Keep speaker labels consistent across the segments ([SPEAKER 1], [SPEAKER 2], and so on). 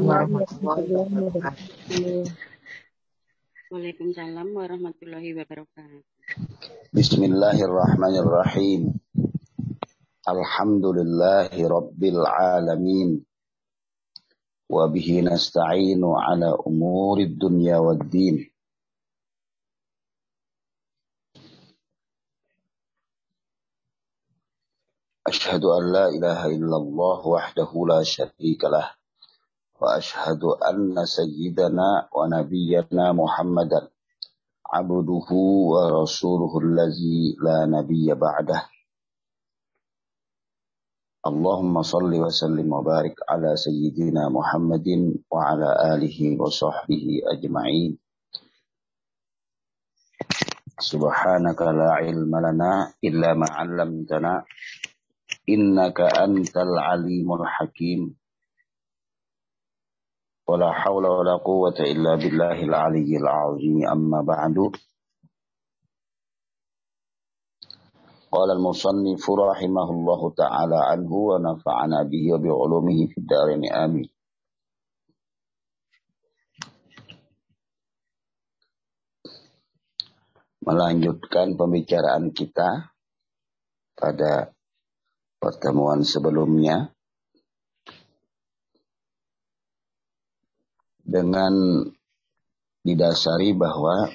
[SPEAKER 1] warahmatullahi.
[SPEAKER 2] Waalaikumsalam warahmatullahi wabarakatuh.
[SPEAKER 3] Bismillahirrahmanirrahim. Alhamdulillahi rabbil alamin. Wa bihi nasta'inu ala umuri dunya wad din. أشهد أن لا إله إلا الله وحده لا شريك وأشهد أن سيدنا ونبينا محمدا عبده ورسوله الذي لا نبي بعده اللهم صل وسلم وبارك على سيدنا محمد وعلى آله وصحبه أجمعين سبحانك لا علم لنا إلا ما علمتنا إنك أنت العليم الحكيم ولا حول ولا قوة إلا بالله العلي العظيم أما بعد قال المصنف رحمه الله تعالى عنه ونفعنا به وبعلومه في الدارين آمين melanjutkan pembicaraan kita pada pertemuan sebelumnya dengan didasari bahwa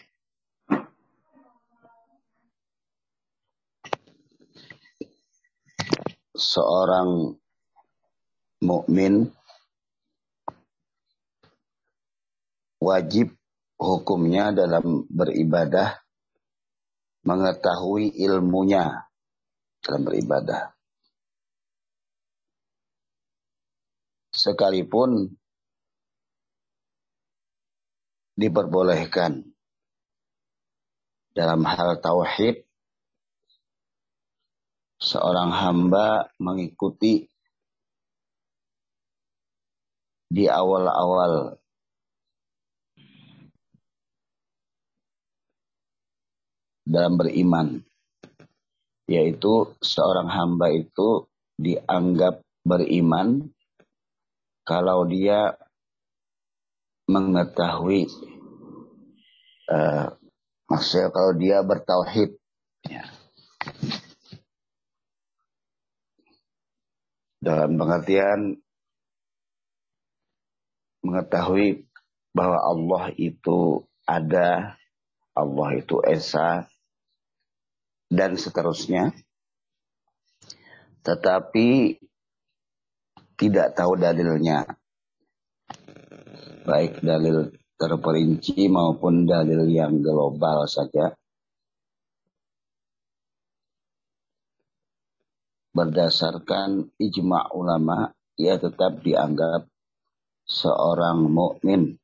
[SPEAKER 3] seorang mukmin wajib hukumnya dalam beribadah mengetahui ilmunya dalam beribadah. Sekalipun diperbolehkan. Dalam hal tauhid seorang hamba mengikuti di awal-awal. Dalam beriman yaitu seorang hamba itu dianggap beriman kalau dia mengetahui uh, maksudnya kalau dia bertauhid ya. dalam pengertian mengetahui bahwa Allah itu ada, Allah itu esa, dan seterusnya. Tetapi tidak tahu dalilnya baik dalil terperinci maupun dalil yang global saja. Berdasarkan ijma ulama, ia tetap dianggap seorang mukmin.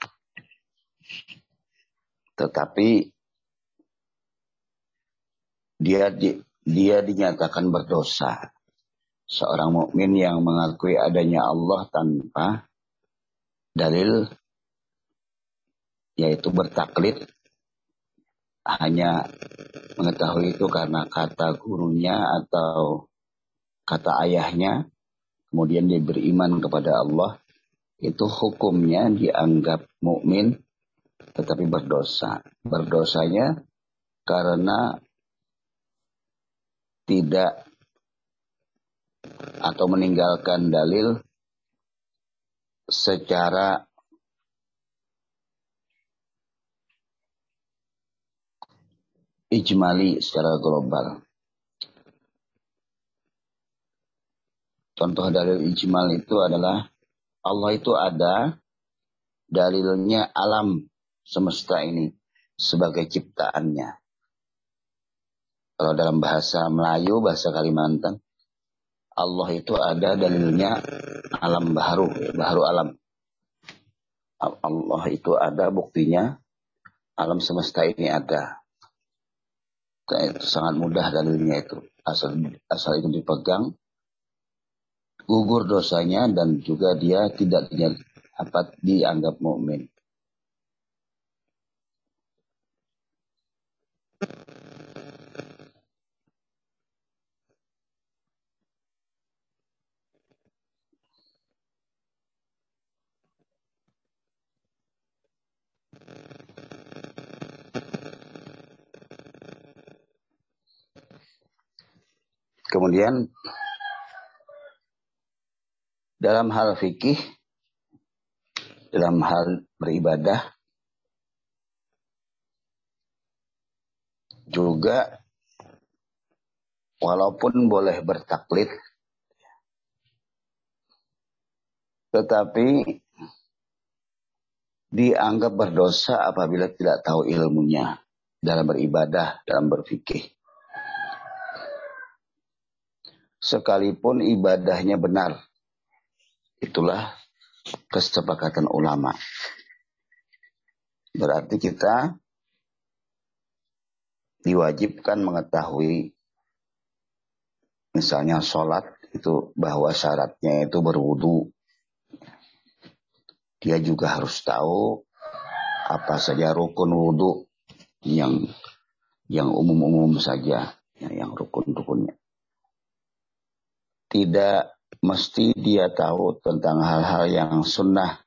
[SPEAKER 3] Tetapi dia di, dia dinyatakan berdosa. Seorang mukmin yang mengakui adanya Allah tanpa dalil yaitu bertaklid hanya mengetahui itu karena kata gurunya atau kata ayahnya kemudian dia beriman kepada Allah itu hukumnya dianggap mukmin tetapi berdosa. Berdosanya karena tidak atau meninggalkan dalil secara ijmali secara global. Contoh dalil ijmal itu adalah Allah itu ada, dalilnya alam semesta ini sebagai ciptaannya. Kalau dalam bahasa Melayu, bahasa Kalimantan, Allah itu ada dalilnya alam baharu, baharu alam. Allah itu ada buktinya alam semesta ini ada itu sangat mudah dalilnya itu. Asal asal itu dipegang, gugur dosanya dan juga dia tidak dianggap mukmin. Kemudian dalam hal fikih, dalam hal beribadah, juga walaupun boleh bertaklid, tetapi dianggap berdosa apabila tidak tahu ilmunya dalam beribadah, dalam berfikih. Sekalipun ibadahnya benar, itulah kesepakatan ulama. Berarti kita diwajibkan mengetahui misalnya sholat itu bahwa syaratnya itu berwudu. Dia juga harus tahu apa saja rukun wudu yang yang umum-umum saja, ya, yang rukun-rukunnya. Tidak mesti dia tahu tentang hal-hal yang sunnah.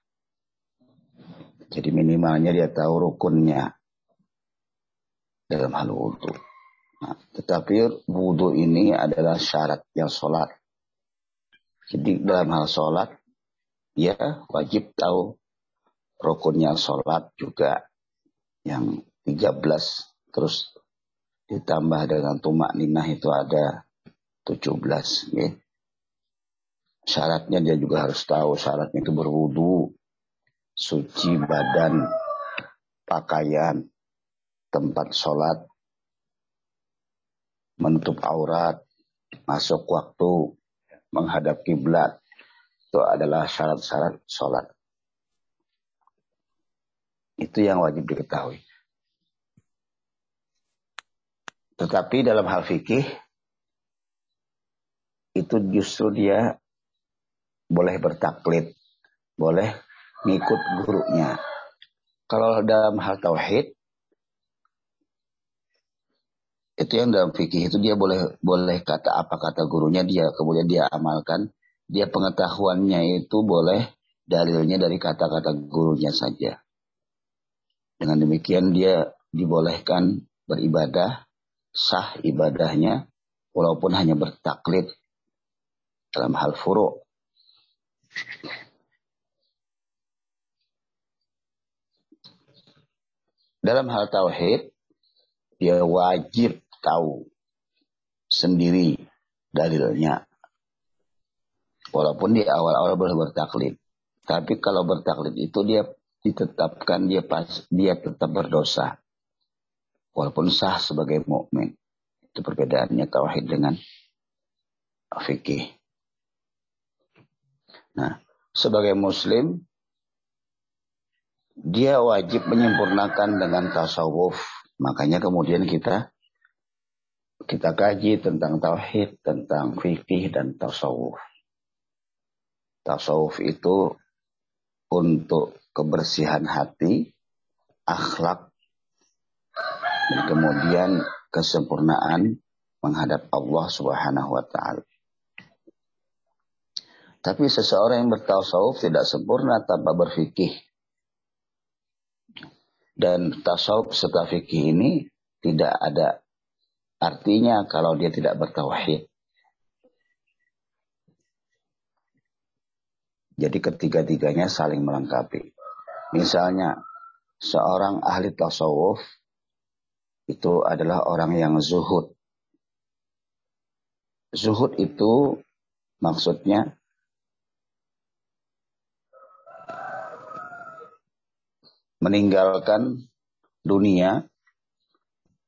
[SPEAKER 3] Jadi minimalnya dia tahu rukunnya dalam hal wudhu. Nah, tetapi wudhu ini adalah syarat yang sholat. Jadi dalam hal sholat, dia wajib tahu rukunnya sholat juga yang 13 terus ditambah dengan tumak ninah itu ada 17 ya. Syaratnya dia juga harus tahu syaratnya itu berwudu, suci badan, pakaian, tempat sholat, menutup aurat, masuk waktu, menghadap kiblat. Itu adalah syarat-syarat sholat. Itu yang wajib diketahui. Tetapi dalam hal fikih itu justru dia boleh bertaklid, boleh ngikut gurunya. Kalau dalam hal tauhid itu yang dalam fikih itu dia boleh boleh kata apa kata gurunya dia kemudian dia amalkan dia pengetahuannya itu boleh dalilnya dari kata-kata gurunya saja dengan demikian dia dibolehkan beribadah sah ibadahnya walaupun hanya bertaklid dalam hal furu. Dalam hal tauhid dia wajib tahu sendiri dalilnya. Walaupun di awal-awal boleh bertaklid. Tapi kalau bertaklid itu dia ditetapkan dia pas dia tetap berdosa walaupun sah sebagai mukmin. Itu perbedaannya tauhid dengan fikih. Nah, sebagai muslim dia wajib menyempurnakan dengan tasawuf. Makanya kemudian kita kita kaji tentang tauhid, tentang fikih dan tasawuf. Tasawuf itu untuk kebersihan hati, akhlak dan kemudian kesempurnaan menghadap Allah Subhanahu wa taala. Tapi seseorang yang bertasawuf tidak sempurna tanpa berfikih. Dan tasawuf serta fikih ini tidak ada artinya kalau dia tidak bertauhid. Jadi ketiga-tiganya saling melengkapi. Misalnya seorang ahli tasawuf itu adalah orang yang zuhud. Zuhud itu maksudnya meninggalkan dunia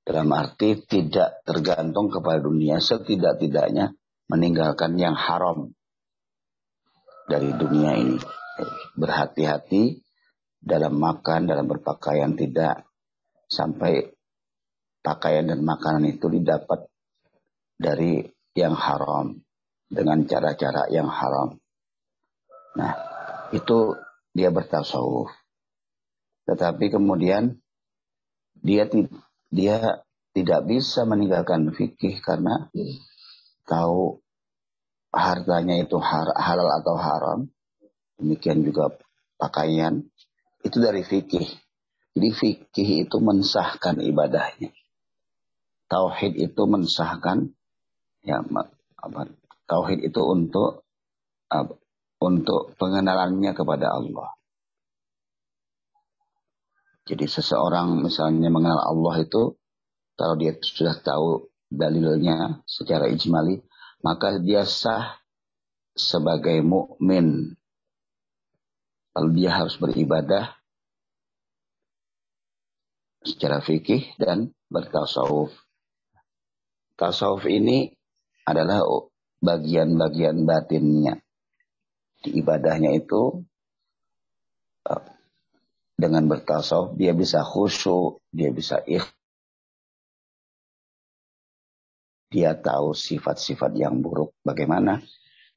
[SPEAKER 3] dalam arti tidak tergantung kepada dunia setidak-tidaknya meninggalkan yang haram dari dunia ini berhati-hati dalam makan dalam berpakaian tidak sampai pakaian dan makanan itu didapat dari yang haram dengan cara-cara yang haram. Nah, itu dia bertasawuf. Tetapi kemudian dia dia tidak bisa meninggalkan fikih karena tahu hartanya itu halal atau haram. Demikian juga pakaian itu dari fikih. Jadi fikih itu mensahkan ibadahnya tauhid itu mensahkan ya apa tauhid itu untuk untuk pengenalannya kepada Allah. Jadi seseorang misalnya mengenal Allah itu kalau dia sudah tahu dalilnya secara ijmali, maka dia sah sebagai mukmin. Lalu dia harus beribadah secara fikih dan bertasawuf. Tasawuf ini adalah bagian-bagian batinnya. Di ibadahnya itu eh, dengan bertasawuf dia bisa khusyuk, dia bisa ikh. Dia tahu sifat-sifat yang buruk bagaimana.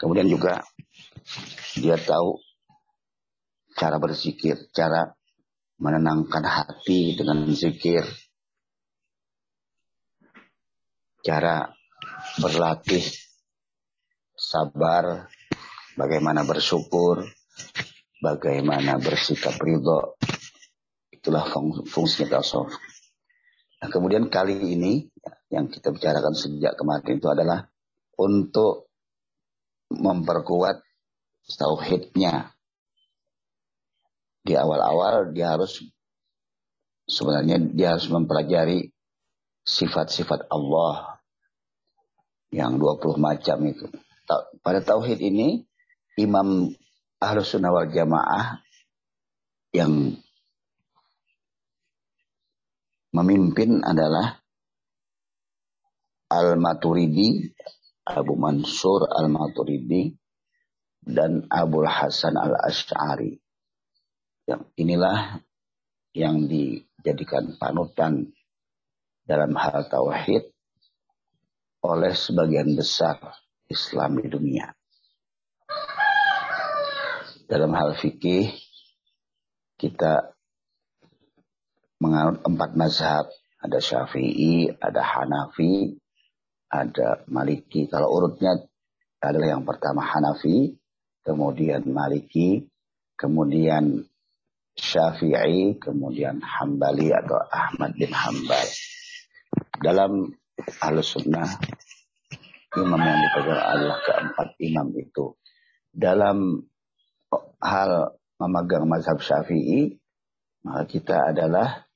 [SPEAKER 3] Kemudian juga dia tahu cara berzikir, cara menenangkan hati dengan zikir. Cara berlatih sabar, bagaimana bersyukur, bagaimana bersikap ridho. Itulah fungsi tasawuf. Nah, kemudian kali ini yang kita bicarakan sejak kemarin itu adalah untuk memperkuat tauhidnya. Di awal-awal dia harus sebenarnya dia harus mempelajari sifat-sifat Allah yang 20 macam itu. Pada tauhid ini Imam Ahlus Sunnah wal Jamaah yang memimpin adalah Al-Maturidi, Abu Mansur Al-Maturidi, dan Abu Hasan Al-Ash'ari. Yang inilah yang dijadikan panutan dalam hal tauhid oleh sebagian besar Islam di dunia dalam hal fikih kita menganut empat mazhab. Ada Syafi'i, ada Hanafi, ada Maliki. Kalau urutnya adalah yang pertama Hanafi, kemudian Maliki, kemudian Syafi'i, kemudian Hambali atau Ahmad bin Hambal. Dalam Ahlus Sunnah, imam yang dipegang Allah keempat imam itu. Dalam hal memegang mazhab syafi'i, maka kita adalah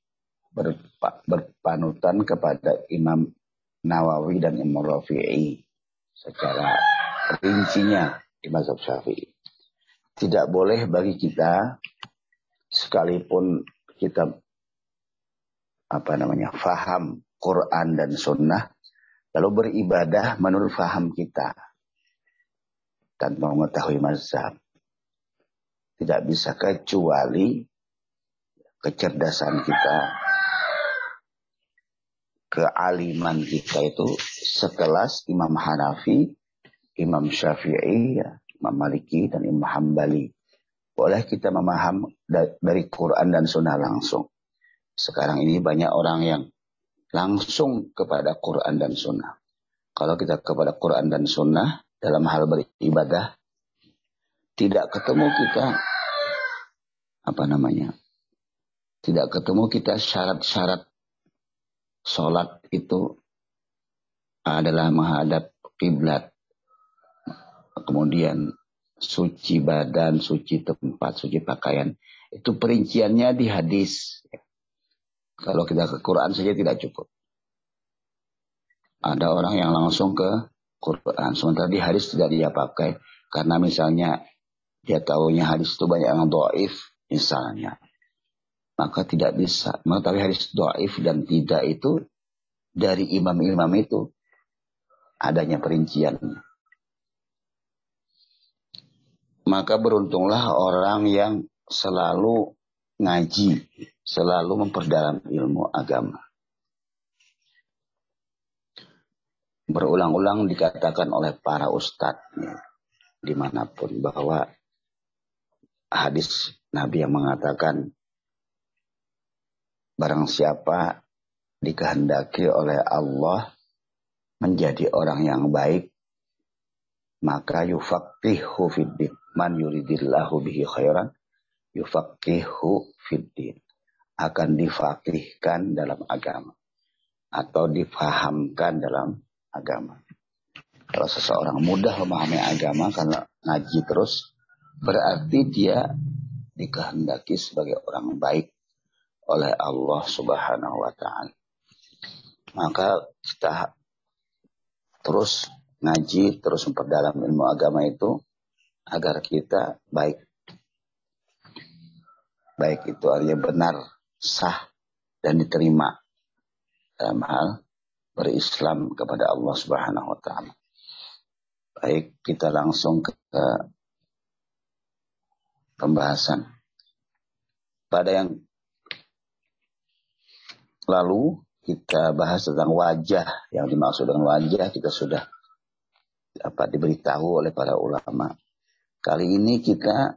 [SPEAKER 3] berpanutan kepada Imam Nawawi dan Imam Rafi'i secara rincinya di mazhab syafi'i. Tidak boleh bagi kita sekalipun kita apa namanya faham Quran dan Sunnah lalu beribadah menurut faham kita tanpa mengetahui mazhab tidak bisa kecuali kecerdasan kita, kealiman kita itu sekelas Imam Hanafi, Imam Syafi'i, ya, Imam Maliki, dan Imam Hambali. Boleh kita memaham dari Quran dan Sunnah langsung. Sekarang ini banyak orang yang langsung kepada Quran dan Sunnah. Kalau kita kepada Quran dan Sunnah dalam hal beribadah, tidak ketemu kita apa namanya tidak ketemu kita syarat-syarat sholat itu adalah menghadap kiblat. Kemudian suci badan suci tempat suci pakaian. Itu perinciannya di hadis. Kalau kita ke Quran saja tidak cukup. Ada orang yang langsung ke Quran. Sementara di hadis tidak dia pakai. Karena misalnya dia tahunya hadis itu banyak yang doif misalnya maka tidak bisa. Mengetahui hadis doif dan tidak itu dari imam-imam itu. Adanya perinciannya maka beruntunglah orang yang selalu ngaji selalu memperdalam ilmu agama. Berulang-ulang dikatakan oleh para ustadz di mana pun bahwa hadis Nabi yang mengatakan barang siapa dikehendaki oleh Allah menjadi orang yang baik maka yufaqihu fiddin man yuridillahu bihi khairan yufaqihu fiddin akan difakihkan dalam agama atau difahamkan dalam agama. Kalau seseorang mudah memahami agama karena ngaji terus, berarti dia dikehendaki sebagai orang baik oleh Allah Subhanahu wa taala. Maka kita terus ngaji, terus memperdalam ilmu agama itu agar kita baik. Baik itu artinya benar, sah, dan diterima dalam hal berislam kepada Allah Subhanahu wa taala. Baik, kita langsung ke pembahasan. Pada yang lalu kita bahas tentang wajah. Yang dimaksud dengan wajah kita sudah dapat diberitahu oleh para ulama. Kali ini kita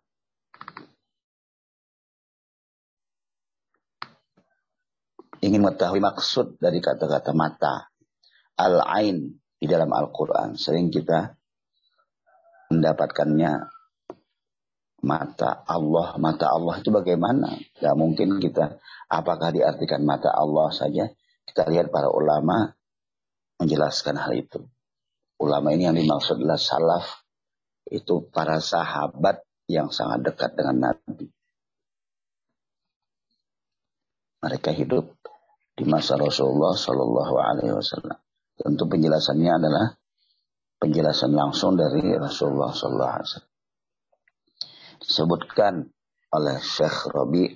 [SPEAKER 3] ingin mengetahui maksud dari kata-kata mata. Al-ain di dalam Al-Quran. Sering kita mendapatkannya mata Allah. Mata Allah itu bagaimana? Gak mungkin kita, apakah diartikan mata Allah saja? Kita lihat para ulama menjelaskan hal itu. Ulama ini yang dimaksud adalah salaf. Itu para sahabat yang sangat dekat dengan Nabi. Mereka hidup di masa Rasulullah Shallallahu Alaihi Wasallam. Tentu penjelasannya adalah penjelasan langsung dari Rasulullah SAW. Disebutkan oleh Syekh Robi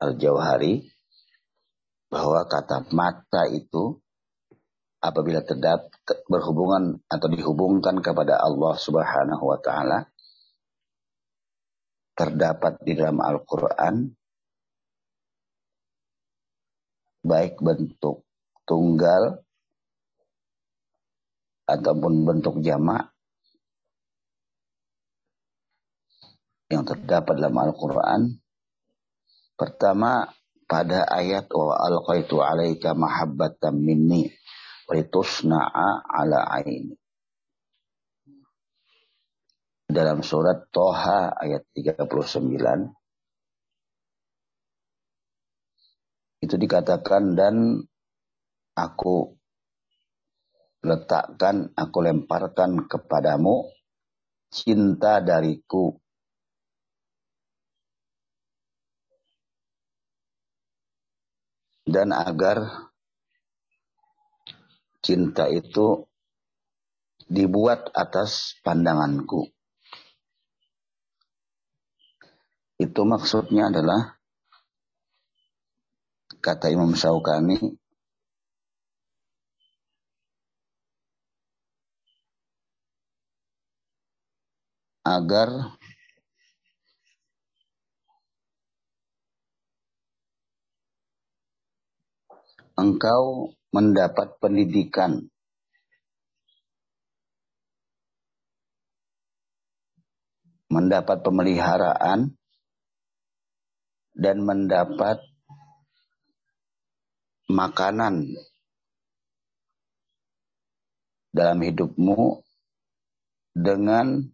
[SPEAKER 3] Al-Jauhari bahwa kata mata itu apabila terdapat berhubungan atau dihubungkan kepada Allah Subhanahu wa taala terdapat di dalam Al-Qur'an baik bentuk tunggal ataupun bentuk jamak yang terdapat dalam Al-Quran. Pertama, pada ayat wa alqaitu alaika mahabbatan minni litusna'a ala aini. Dalam surat Toha ayat 39 itu dikatakan dan aku letakkan, aku lemparkan kepadamu cinta dariku. Dan agar cinta itu dibuat atas pandanganku. Itu maksudnya adalah kata Imam Syaukani agar engkau mendapat pendidikan mendapat pemeliharaan dan mendapat makanan dalam hidupmu dengan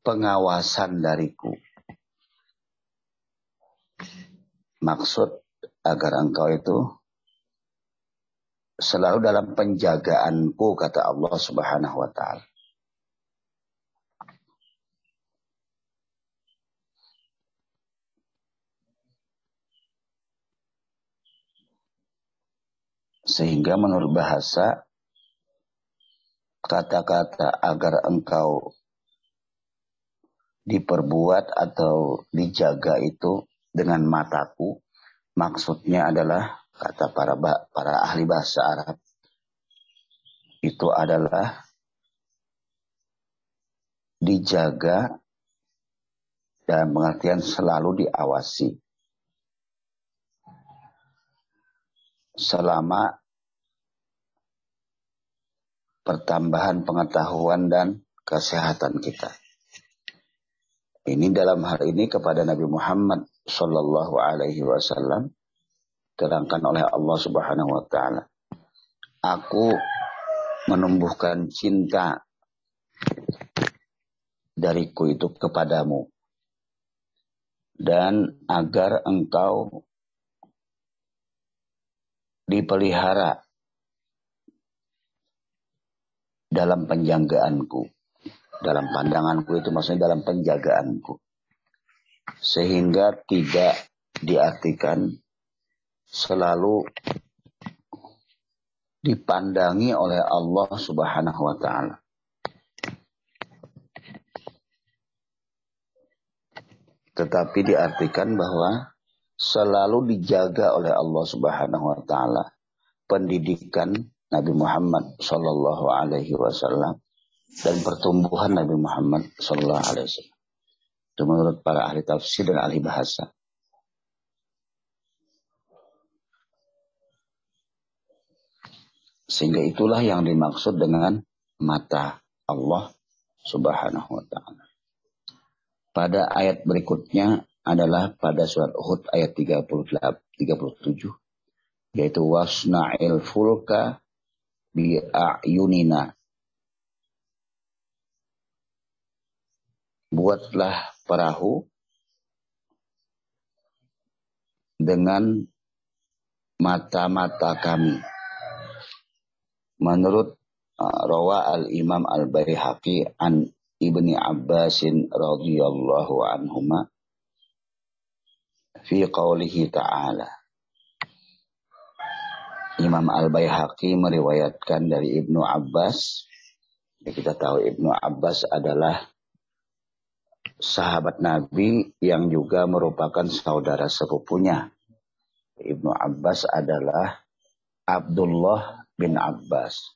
[SPEAKER 3] pengawasan dariku. Maksud agar engkau itu selalu dalam penjagaanku kata Allah Subhanahu wa taala. Sehingga menurut bahasa kata-kata agar engkau diperbuat atau dijaga itu dengan mataku. Maksudnya adalah kata para para ahli bahasa Arab itu adalah dijaga dalam pengertian selalu diawasi selama pertambahan pengetahuan dan kesehatan kita. Ini dalam hal ini kepada Nabi Muhammad Sallallahu Alaihi Wasallam terangkan oleh Allah Subhanahu Wa Taala. Aku menumbuhkan cinta dariku itu kepadamu dan agar engkau dipelihara dalam penjagaanku. Dalam pandanganku itu maksudnya dalam penjagaanku. Sehingga tidak diartikan selalu dipandangi oleh Allah Subhanahu wa taala. Tetapi diartikan bahwa selalu dijaga oleh Allah Subhanahu wa taala pendidikan Nabi Muhammad sallallahu alaihi wasallam dan pertumbuhan Nabi Muhammad sallallahu alaihi wasallam. Itu menurut para ahli tafsir dan ahli bahasa. Sehingga itulah yang dimaksud dengan mata Allah subhanahu wa ta'ala. Pada ayat berikutnya adalah pada surat Uhud ayat 38, 37. Yaitu wasna'il fulka bi'ayunina. Buatlah perahu dengan mata-mata kami Menurut uh, rawa al-Imam al-Baihaqi an Ibni Abbasin radhiyallahu anhuma fi qawlihi ta'ala. Imam al-Baihaqi meriwayatkan dari Ibnu Abbas. Ya, kita tahu Ibnu Abbas adalah sahabat Nabi yang juga merupakan saudara sepupunya. Ibnu Abbas adalah Abdullah bin Abbas.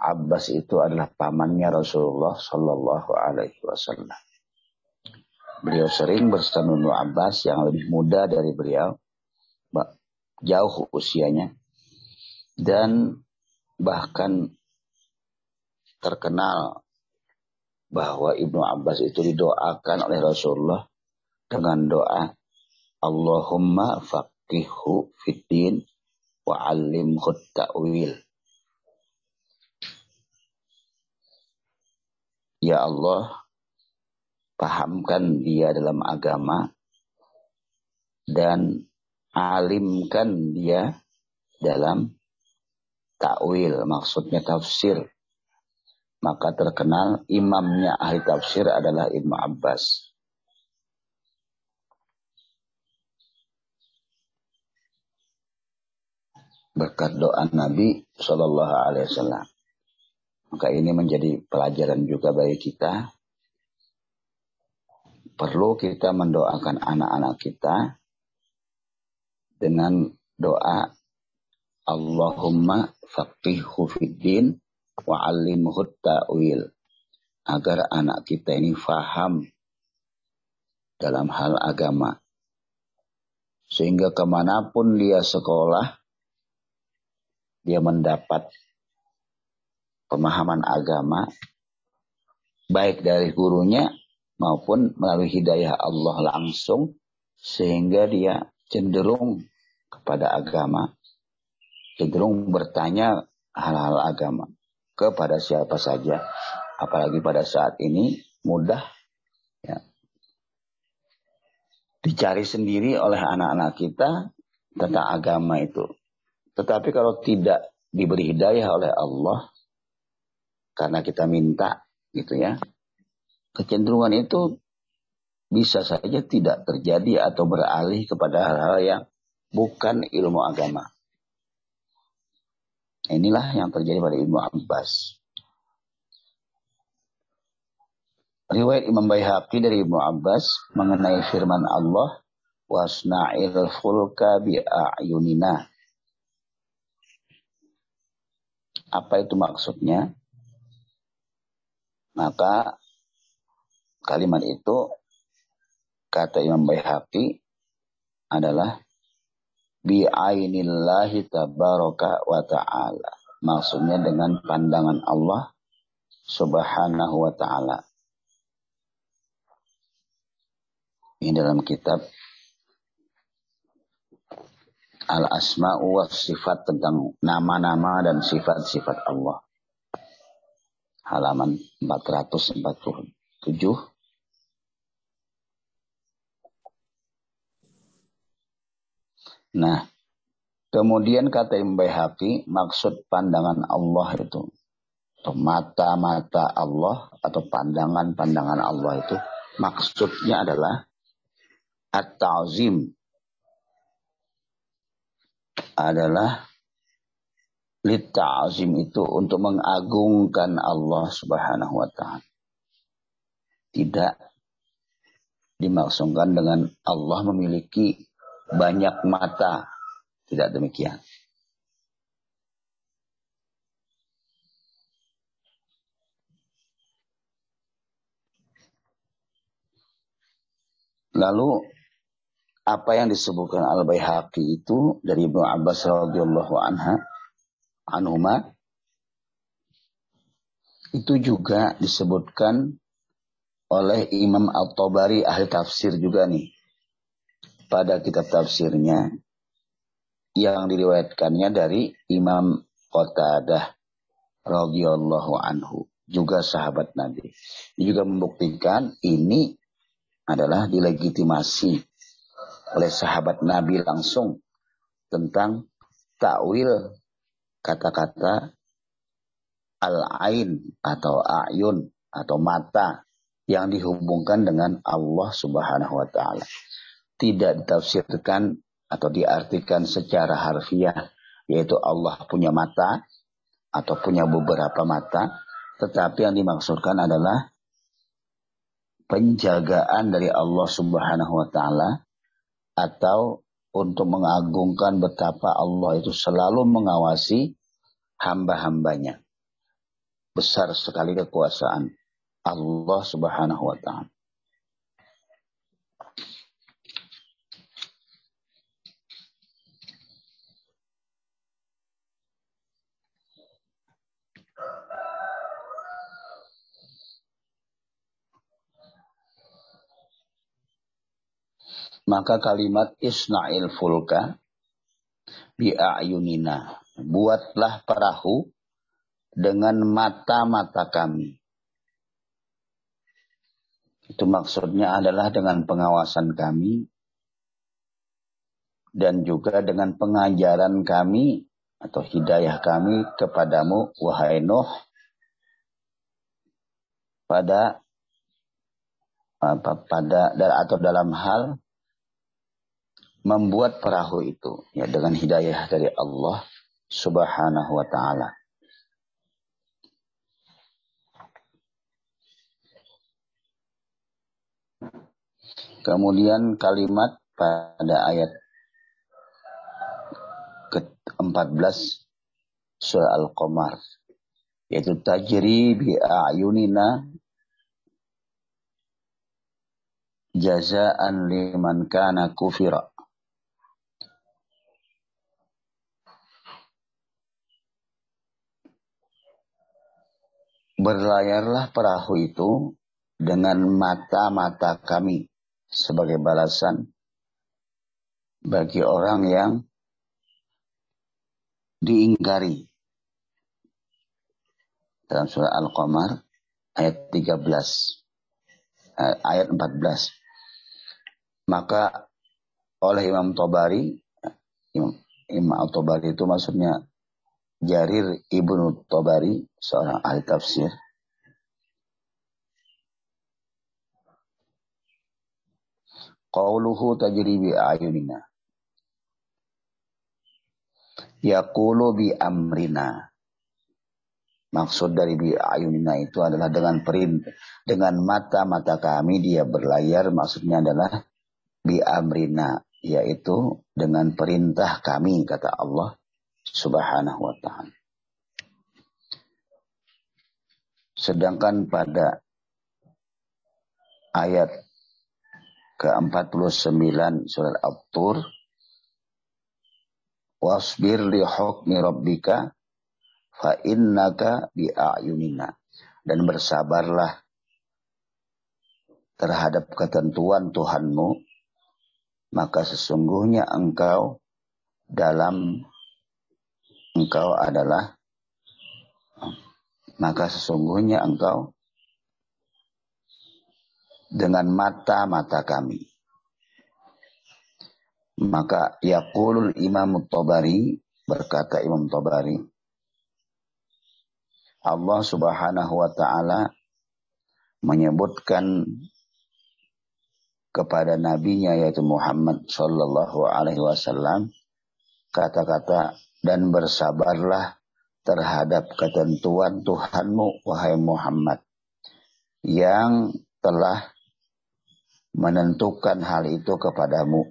[SPEAKER 3] Abbas itu adalah pamannya Rasulullah Shallallahu Alaihi Wasallam. Beliau sering bersama Ibnu Abbas yang lebih muda dari beliau, jauh usianya, dan bahkan terkenal bahwa Ibnu Abbas itu didoakan oleh Rasulullah dengan doa Allahumma faqihu fiddin wa alim ta'wil Ya Allah, pahamkan dia dalam agama dan alimkan dia dalam takwil, maksudnya tafsir. Maka terkenal imamnya ahli tafsir adalah Ibnu Abbas. Berkat doa Nabi Shallallahu Alaihi Wasallam. Maka ini menjadi pelajaran juga bagi kita. Perlu kita mendoakan anak-anak kita dengan doa Allahumma faqihhu fiddin wa alimhu ta'wil. Agar anak kita ini faham dalam hal agama. Sehingga ke mana pun dia sekolah, dia mendapat pemahaman agama baik dari gurunya maupun melalui hidayah Allah langsung sehingga dia cenderung kepada agama cenderung bertanya hal-hal agama kepada siapa saja. Apalagi pada saat ini mudah ya, dicari sendiri oleh anak-anak kita tentang agama itu. Tetapi kalau tidak diberi hidayah oleh Allah karena kita minta gitu ya. Kecenderungan itu bisa saja tidak terjadi atau beralih kepada hal-hal yang bukan ilmu agama. Inilah yang terjadi pada Ibnu Abbas. Riwayat Imam Baihaqi dari Ibnu Abbas mengenai firman Allah wasna'il fulka bi'ayunina. Apa itu maksudnya? Maka kalimat itu kata Imam Baihaqi adalah bi'ainillahi tabaraka wa ta'ala. Maksudnya dengan pandangan Allah subhanahu wa ta'ala. Ini dalam kitab Al-Asma'u wa Sifat tentang nama-nama dan sifat-sifat Allah halaman 447. Nah, kemudian kata Imam Baihaqi, maksud pandangan Allah itu atau mata-mata Allah atau pandangan-pandangan Allah itu maksudnya adalah at-ta'zim adalah litta'zim itu untuk mengagungkan Allah Subhanahu wa taala. Tidak dimaksudkan dengan Allah memiliki banyak mata. Tidak demikian. Lalu apa yang disebutkan Al Baihaqi itu dari Ibnu Abbas radhiyallahu anha anhuma itu juga disebutkan oleh Imam Al-Tabari ahli tafsir juga nih pada kitab tafsirnya yang diriwayatkannya dari Imam Qatadah radhiyallahu anhu juga sahabat Nabi. Ini juga membuktikan ini adalah dilegitimasi oleh sahabat Nabi langsung tentang takwil kata-kata al-ain atau ayun atau mata yang dihubungkan dengan Allah Subhanahu wa taala. Tidak ditafsirkan atau diartikan secara harfiah yaitu Allah punya mata atau punya beberapa mata, tetapi yang dimaksudkan adalah penjagaan dari Allah Subhanahu wa taala atau untuk mengagungkan betapa Allah itu selalu mengawasi hamba-hambanya. Besar sekali kekuasaan Allah Subhanahu wa taala. Maka kalimat isna'il fulka bi'ayunina. Buatlah perahu dengan mata-mata kami. Itu maksudnya adalah dengan pengawasan kami dan juga dengan pengajaran kami atau hidayah kami kepadamu wahai Nuh pada pada atau dalam hal membuat perahu itu ya dengan hidayah dari Allah Subhanahu wa taala. Kemudian kalimat pada ayat ke-14 surah Al-Qamar yaitu tajri bi a'yunina jazaan liman kana kufira Berlayarlah perahu itu dengan mata-mata kami sebagai balasan bagi orang yang diingkari. Dalam surah Al-Qamar ayat 13 eh, ayat 14. Maka oleh Imam Tobari Imam, Imam Al-Tobari itu maksudnya Jarir ibnu Tabari, seorang ahli tafsir, Qauluhu tajri bi ayunina. Yaqulu bi amrina. Maksud dari bi ayunina itu adalah dengan perintah, dengan mata-mata kami dia berlayar, maksudnya adalah bi amrina, yaitu dengan perintah kami, kata Allah subhanahu wa ta'ala. Sedangkan pada ayat ke-49 surat At-Tur wasbir li hukmi rabbika fa innaka bi a'yunina dan bersabarlah terhadap ketentuan Tuhanmu maka sesungguhnya engkau dalam engkau adalah maka sesungguhnya engkau dengan mata-mata kami. Maka yaqulul Imam Tabari berkata Imam Tabari Allah Subhanahu wa taala menyebutkan kepada nabinya yaitu Muhammad sallallahu alaihi wasallam kata-kata dan bersabarlah terhadap ketentuan Tuhanmu wahai Muhammad yang telah menentukan hal itu kepadamu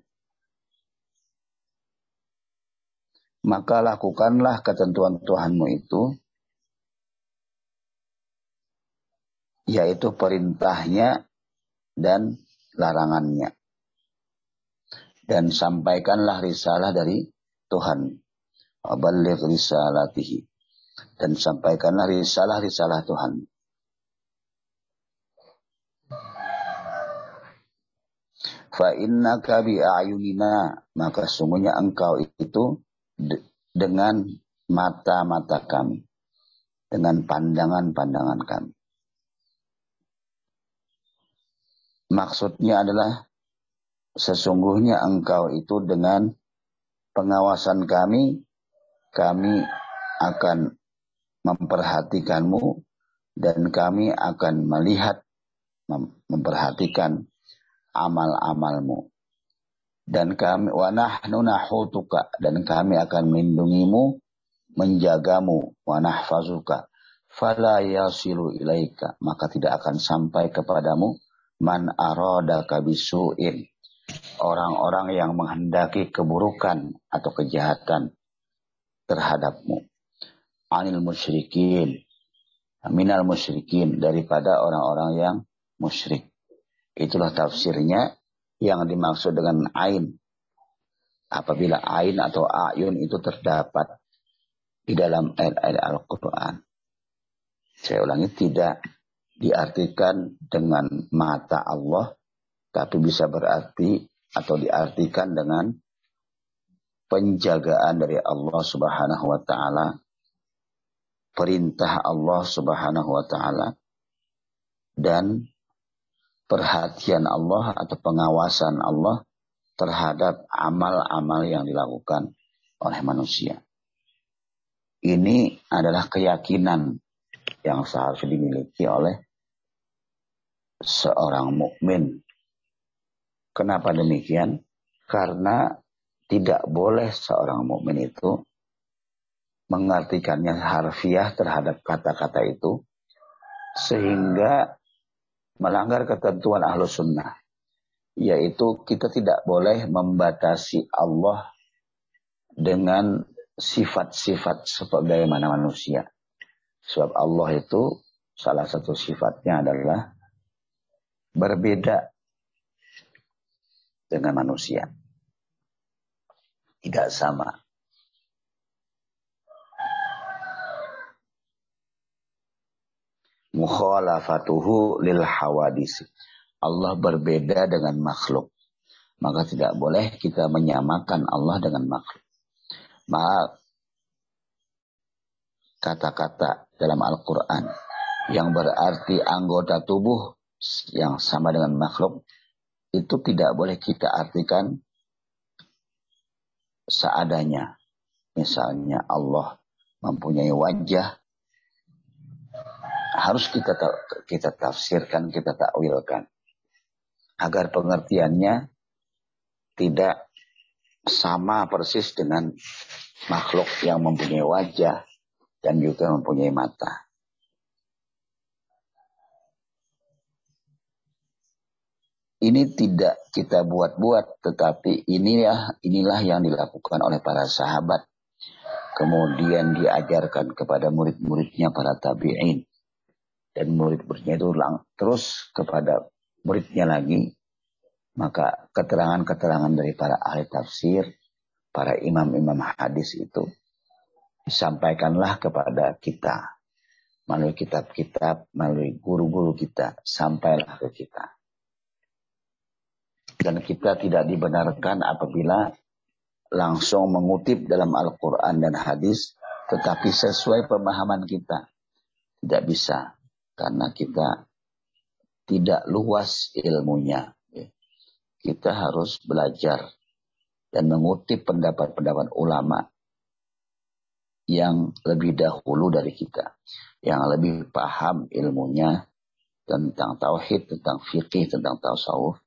[SPEAKER 3] maka lakukanlah ketentuan Tuhanmu itu yaitu perintahnya dan larangannya. Dan sampaikanlah risalah dari Tuhan. Waballigh risalatihi. Dan sampaikanlah risalah-risalah Tuhan. Fa innaka bi ayunina maka sungguhnya engkau itu dengan mata-mata kami dengan pandangan-pandangan kami Maksudnya adalah sesungguhnya engkau itu dengan pengawasan kami, kami akan memperhatikanmu dan kami akan melihat, memperhatikan amal-amalmu. Dan kami wanah nahutuka dan kami akan melindungimu, menjagamu, wanah fazuka. Fala yasilu ilaika, maka tidak akan sampai kepadamu man aroda kabisuin orang-orang yang menghendaki keburukan atau kejahatan terhadapmu. Anil musyrikin. Minal musyrikin. Daripada orang-orang yang musyrik. Itulah tafsirnya yang dimaksud dengan ain. Apabila ain atau ayun itu terdapat di dalam ayat-ayat Al-Quran. Saya ulangi tidak diartikan dengan mata Allah, tapi bisa berarti atau diartikan dengan penjagaan dari Allah Subhanahu wa taala, perintah Allah Subhanahu wa taala dan perhatian Allah atau pengawasan Allah terhadap amal-amal yang dilakukan oleh manusia. Ini adalah keyakinan yang seharusnya dimiliki oleh seorang mukmin. Kenapa demikian? Karena tidak boleh seorang mukmin itu mengartikannya harfiah terhadap kata-kata itu sehingga melanggar ketentuan ahlu sunnah yaitu kita tidak boleh membatasi Allah dengan sifat-sifat sebagaimana manusia sebab Allah itu salah satu sifatnya adalah berbeda dengan manusia. Tidak sama. Mukhalafatuhu lil hawadis. Allah berbeda dengan makhluk. Maka tidak boleh kita menyamakan Allah dengan makhluk. Maka kata-kata dalam Al-Quran yang berarti anggota tubuh yang sama dengan makhluk itu tidak boleh kita artikan seadanya. Misalnya Allah mempunyai wajah harus kita kita tafsirkan, kita takwilkan agar pengertiannya tidak sama persis dengan makhluk yang mempunyai wajah dan juga mempunyai mata. Ini tidak kita buat-buat, tetapi inilah inilah yang dilakukan oleh para sahabat. Kemudian diajarkan kepada murid-muridnya para tabi'in. Dan murid-muridnya itu lang, terus kepada muridnya lagi. Maka keterangan-keterangan dari para ahli tafsir, para imam-imam hadis itu disampaikanlah kepada kita. Melalui kitab-kitab, melalui guru-guru kita, sampailah ke kita dan kita tidak dibenarkan apabila langsung mengutip dalam Al-Quran dan hadis, tetapi sesuai pemahaman kita. Tidak bisa, karena kita tidak luas ilmunya. Kita harus belajar dan mengutip pendapat-pendapat ulama yang lebih dahulu dari kita, yang lebih paham ilmunya tentang tauhid, tentang fikih, tentang tasawuf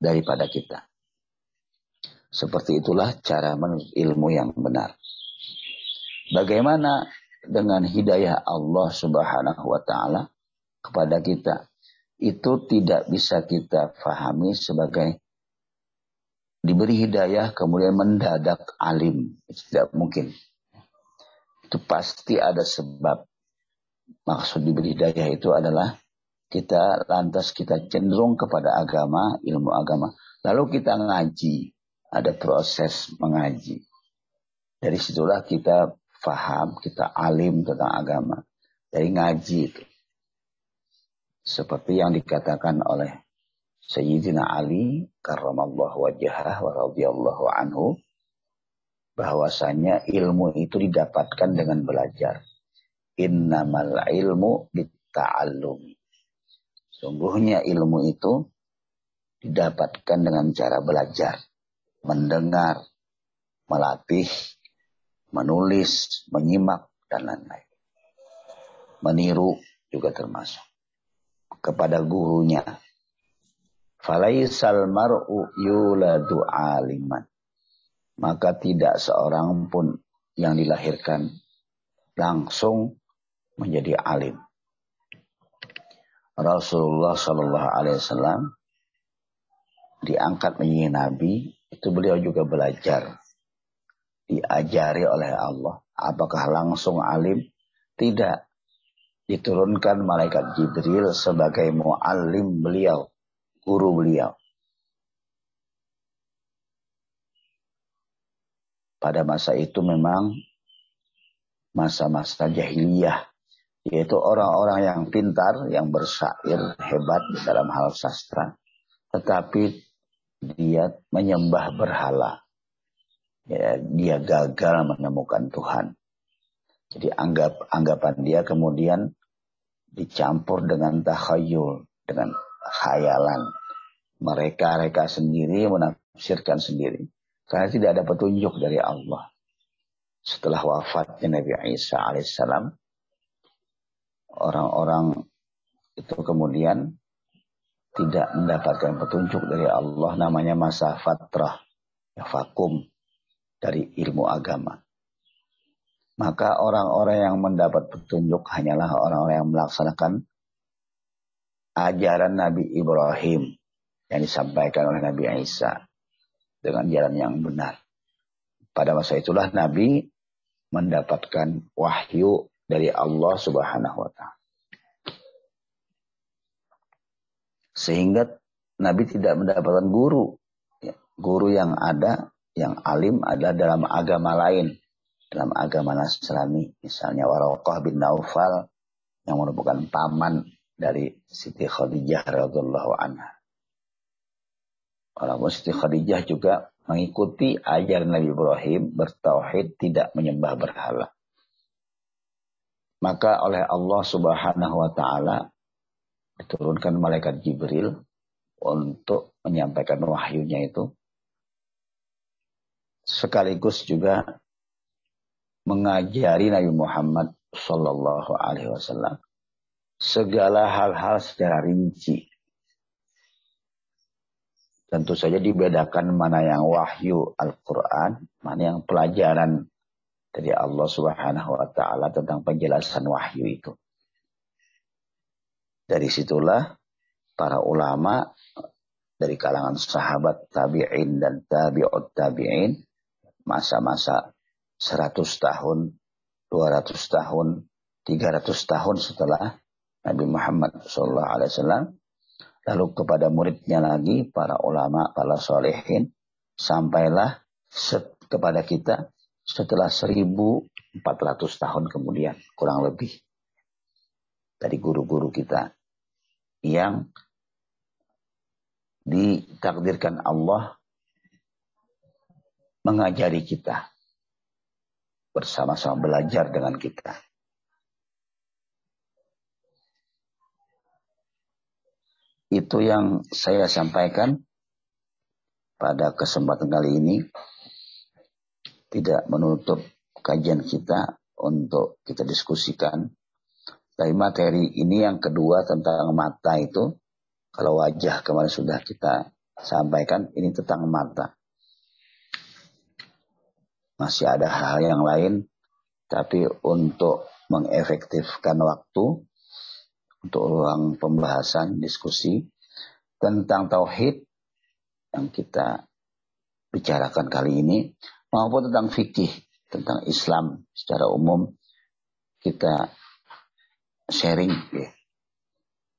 [SPEAKER 3] daripada kita. Seperti itulah cara menurut ilmu yang benar. Bagaimana dengan hidayah Allah Subhanahu wa taala kepada kita? Itu tidak bisa kita fahami sebagai diberi hidayah kemudian mendadak alim. Tidak mungkin. Itu pasti ada sebab. Maksud diberi hidayah itu adalah kita lantas kita cenderung kepada agama, ilmu agama. Lalu kita ngaji, ada proses mengaji. Dari situlah kita faham, kita alim tentang agama. Dari ngaji itu. Seperti yang dikatakan oleh Sayyidina Ali karramallahu wajhah wa radhiyallahu anhu bahwasanya ilmu itu didapatkan dengan belajar. Innamal ilmu bitta'allumi. Sungguhnya ilmu itu didapatkan dengan cara belajar, mendengar, melatih, menulis, menyimak, dan lain-lain. Meniru juga termasuk. Kepada gurunya. Falaisal mar'u yuladu aliman maka tidak seorang pun yang dilahirkan langsung menjadi alim. Rasulullah Shallallahu Alaihi Wasallam diangkat menjadi nabi itu beliau juga belajar diajari oleh Allah. Apakah langsung alim? Tidak. Diturunkan malaikat Jibril sebagai muallim beliau, guru beliau. pada masa itu memang masa-masa jahiliyah yaitu orang-orang yang pintar, yang bersair, hebat dalam hal sastra, tetapi dia menyembah berhala. Ya, dia gagal menemukan Tuhan. Jadi anggap anggapan dia kemudian dicampur dengan takhayul, dengan khayalan. Mereka-reka sendiri menafsirkan sendiri. Karena tidak ada petunjuk dari Allah. Setelah wafatnya Nabi Isa alaihissalam, orang-orang itu kemudian tidak mendapatkan petunjuk dari Allah namanya masa fatrah, ya, vakum dari ilmu agama. Maka orang-orang yang mendapat petunjuk hanyalah orang-orang yang melaksanakan ajaran Nabi Ibrahim yang disampaikan oleh Nabi Isa dengan jalan yang benar. Pada masa itulah Nabi mendapatkan wahyu dari Allah Subhanahu wa taala. Sehingga Nabi tidak mendapatkan guru. Ya, guru yang ada, yang alim adalah dalam agama lain. Dalam agama Nasrani. Misalnya Waraqah bin Naufal yang merupakan paman dari Siti Khadijah radhiallahu anha. Walaupun Siti Khadijah juga mengikuti ajaran Nabi Ibrahim bertauhid tidak menyembah berhala. Maka oleh Allah Subhanahu wa taala diturunkan malaikat Jibril untuk menyampaikan wahyunya itu. Sekaligus juga mengajari Nabi Muhammad Sallallahu Alaihi Wasallam segala hal-hal secara rinci. Tentu saja dibedakan mana yang wahyu Al-Quran, mana yang pelajaran dari Allah Subhanahu wa Ta'ala tentang penjelasan wahyu itu. Dari situlah para ulama dari kalangan sahabat tabi'in dan tabi'ut tabi'in masa-masa 100 tahun, 200 tahun, 300 tahun setelah Nabi Muhammad SAW lalu kepada muridnya lagi, para ulama, para solehin, sampailah kepada kita setelah 1400 tahun kemudian, kurang lebih. Dari guru-guru kita yang ditakdirkan Allah mengajari kita bersama-sama belajar dengan kita. Itu yang saya sampaikan pada kesempatan kali ini. Tidak menutup kajian kita untuk kita diskusikan. Dari materi ini yang kedua tentang mata itu, kalau wajah kemarin sudah kita sampaikan, ini tentang mata. Masih ada hal yang lain, tapi untuk mengefektifkan waktu, untuk ruang pembahasan, diskusi tentang tauhid yang kita bicarakan kali ini maupun tentang fikih tentang Islam secara umum kita sharing ya.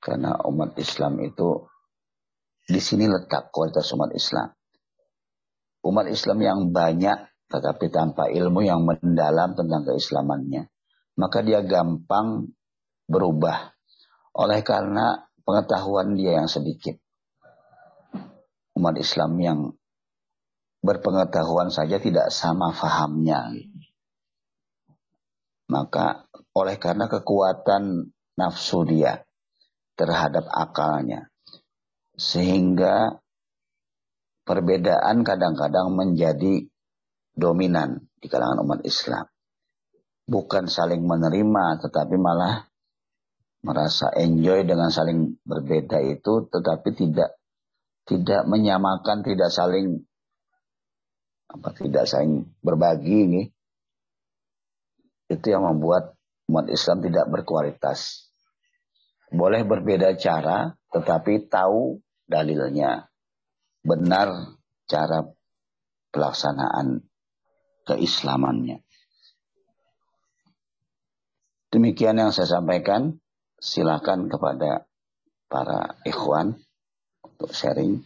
[SPEAKER 3] Karena umat Islam itu di sini letak kualitas umat Islam. Umat Islam yang banyak tetapi tanpa ilmu yang mendalam tentang keislamannya, maka dia gampang berubah oleh karena pengetahuan dia yang sedikit. Umat Islam yang berpengetahuan saja tidak sama fahamnya. Maka oleh karena kekuatan nafsu dia terhadap akalnya. Sehingga perbedaan kadang-kadang menjadi dominan di kalangan umat Islam. Bukan saling menerima tetapi malah merasa enjoy dengan saling berbeda itu tetapi tidak tidak menyamakan, tidak saling apa tidak saling berbagi ini itu yang membuat umat Islam tidak berkualitas. Boleh berbeda cara, tetapi tahu dalilnya. Benar cara pelaksanaan keislamannya. Demikian yang saya sampaikan. Silakan kepada para ikhwan untuk sharing.